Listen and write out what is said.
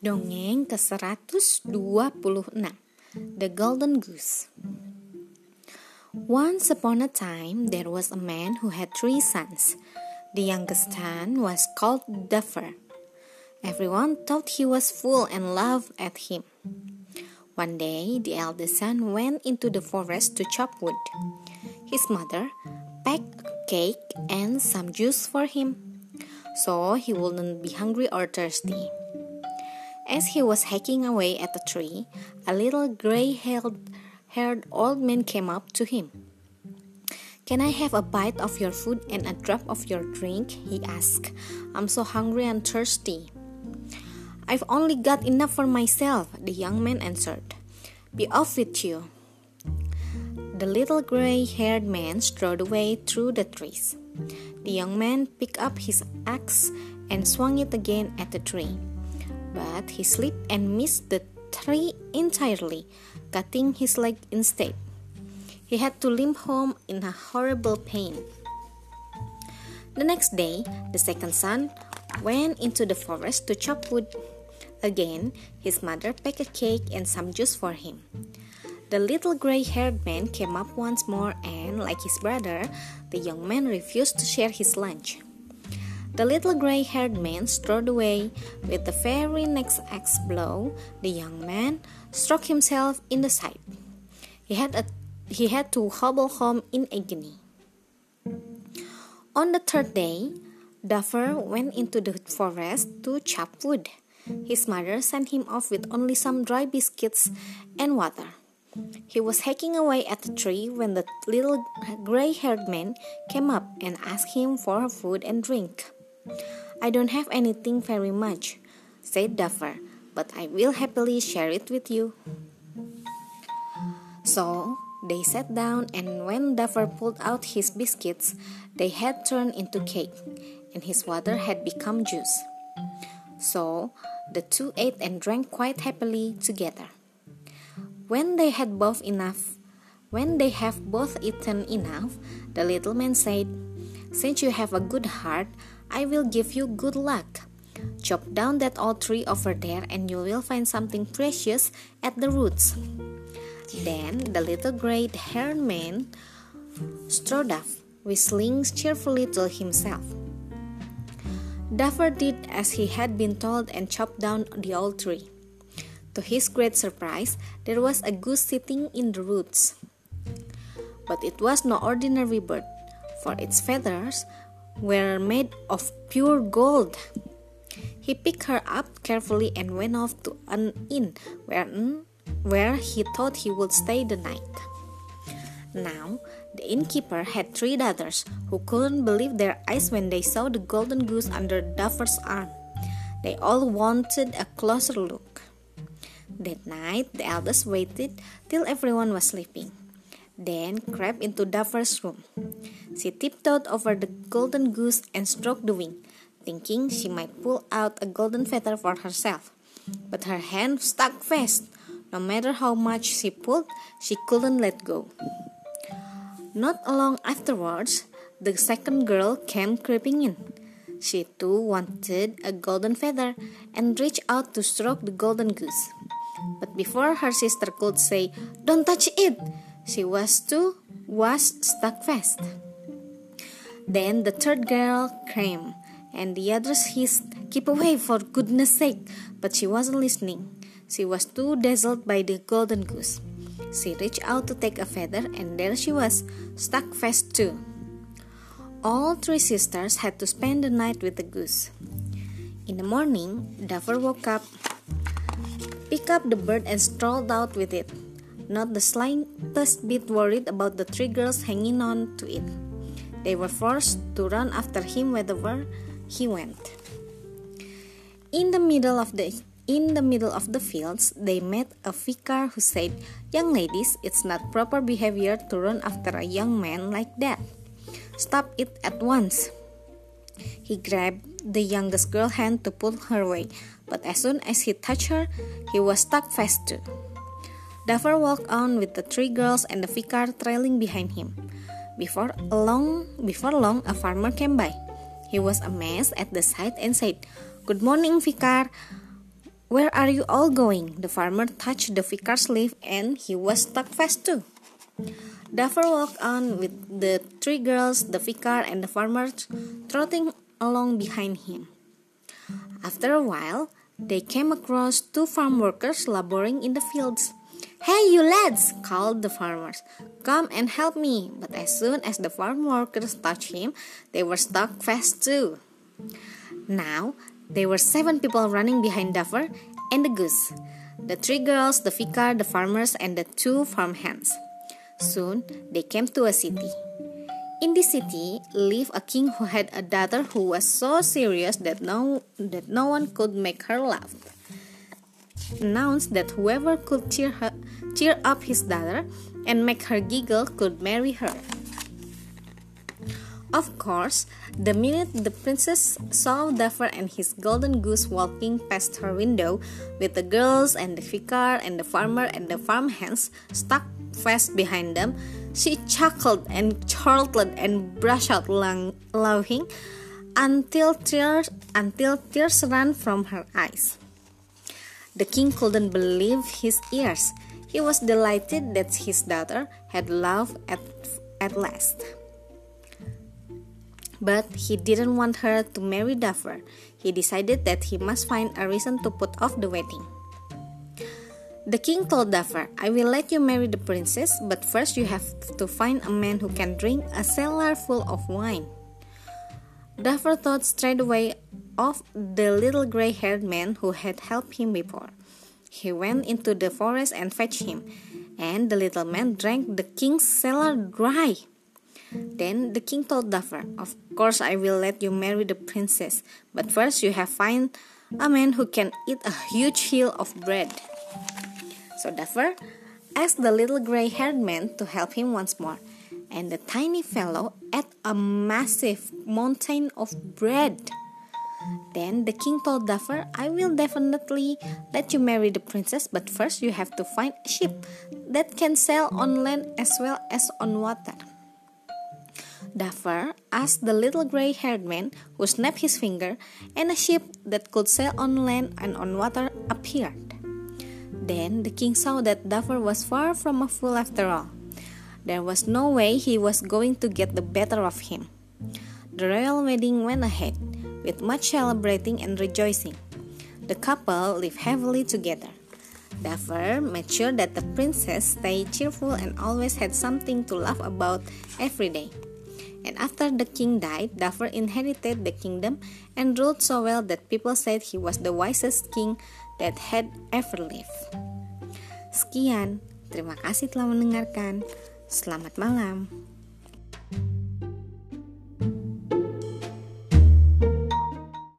Dongeng ke-126 The Golden Goose Once upon a time there was a man who had three sons. The youngest son was called Duffer. Everyone thought he was full and laughed at him. One day the eldest son went into the forest to chop wood. His mother packed a cake and some juice for him so he wouldn't be hungry or thirsty. As he was hacking away at the tree, a little gray haired old man came up to him. Can I have a bite of your food and a drop of your drink? he asked. I'm so hungry and thirsty. I've only got enough for myself, the young man answered. Be off with you. The little gray haired man strode away through the trees. The young man picked up his axe and swung it again at the tree but he slipped and missed the tree entirely, cutting his leg instead. He had to limp home in a horrible pain. The next day, the second son went into the forest to chop wood. Again, his mother packed a cake and some juice for him. The little gray haired man came up once more, and like his brother, the young man refused to share his lunch. The little gray haired man strode away. With the very next axe blow, the young man struck himself in the side. He had, a, he had to hobble home in agony. On the third day, Duffer went into the forest to chop wood. His mother sent him off with only some dry biscuits and water. He was hacking away at the tree when the little gray haired man came up and asked him for food and drink. I don't have anything very much, said Duffer, but I will happily share it with you. So they sat down, and when Duffer pulled out his biscuits, they had turned into cake, and his water had become juice. So the two ate and drank quite happily together. When they had both enough, when they have both eaten enough, the little man said, Since you have a good heart, I will give you good luck. Chop down that old tree over there, and you will find something precious at the roots. Then the little gray haired man strode off, whistling cheerfully to himself. Duffer did as he had been told and chopped down the old tree. To his great surprise, there was a goose sitting in the roots. But it was no ordinary bird, for its feathers were made of pure gold. He picked her up carefully and went off to an inn where, where he thought he would stay the night. Now, the innkeeper had three daughters who couldn't believe their eyes when they saw the golden goose under Duffer's arm. They all wanted a closer look. That night, the eldest waited till everyone was sleeping then crept into Duffer's room. She tiptoed over the golden goose and stroked the wing, thinking she might pull out a golden feather for herself. But her hand stuck fast. No matter how much she pulled, she couldn't let go. Not long afterwards, the second girl came creeping in. She too wanted a golden feather and reached out to stroke the golden goose. But before her sister could say, Don't touch it, she was too was stuck fast. Then the third girl came, and the others hissed, Keep away for goodness sake! But she wasn't listening. She was too dazzled by the golden goose. She reached out to take a feather, and there she was, stuck fast too. All three sisters had to spend the night with the goose. In the morning, Duffer woke up, picked up the bird, and strolled out with it not the slightest bit worried about the three girls hanging on to it. They were forced to run after him wherever he went. In the middle of the in the middle of the fields, they met a vicar who said, Young ladies, it's not proper behavior to run after a young man like that. Stop it at once. He grabbed the youngest girl's hand to pull her away, but as soon as he touched her, he was stuck fast too. Duffer walked on with the three girls and the vicar trailing behind him. Before long, before long, a farmer came by. He was amazed at the sight and said, "Good morning, vicar. Where are you all going? The farmer touched the vicar's sleeve and he was stuck fast too. Duffer walked on with the three girls, the vicar, and the farmer trotting along behind him. After a while, they came across two farm workers laboring in the fields. Hey, you lads, called the farmers. Come and help me. But as soon as the farm workers touched him, they were stuck fast too. Now, there were seven people running behind Duffer and the goose the three girls, the vicar, the farmers, and the two farm hands. Soon, they came to a city. In this city lived a king who had a daughter who was so serious that no, that no one could make her laugh. Announced that whoever could cheer, her, cheer up his daughter and make her giggle could marry her. Of course, the minute the princess saw Duffer and his golden goose walking past her window with the girls and the vicar and the farmer and the farm hands stuck fast behind them, she chuckled and chortled and brushed out laughing until tears until tears ran from her eyes. The king couldn't believe his ears. He was delighted that his daughter had love at, at last. But he didn't want her to marry Duffer. He decided that he must find a reason to put off the wedding. The king told Duffer, I will let you marry the princess, but first you have to find a man who can drink a cellar full of wine. Duffer thought straight away of the little gray haired man who had helped him before. He went into the forest and fetched him, and the little man drank the king's cellar dry. Then the king told Duffer, Of course, I will let you marry the princess, but first you have find a man who can eat a huge hill of bread. So Duffer asked the little gray haired man to help him once more, and the tiny fellow ate a massive mountain of bread. Then the king told Duffer, I will definitely let you marry the princess, but first you have to find a ship that can sail on land as well as on water. Duffer asked the little gray haired man, who snapped his finger, and a ship that could sail on land and on water appeared. Then the king saw that Duffer was far from a fool after all. There was no way he was going to get the better of him. The royal wedding went ahead, with much celebrating and rejoicing. The couple lived happily together. Duffer made sure that the princess stayed cheerful and always had something to laugh about every day. And after the king died, Duffer inherited the kingdom and ruled so well that people said he was the wisest king that had ever lived. Sekian, terima kasih telah mendengarkan. Selamat malam.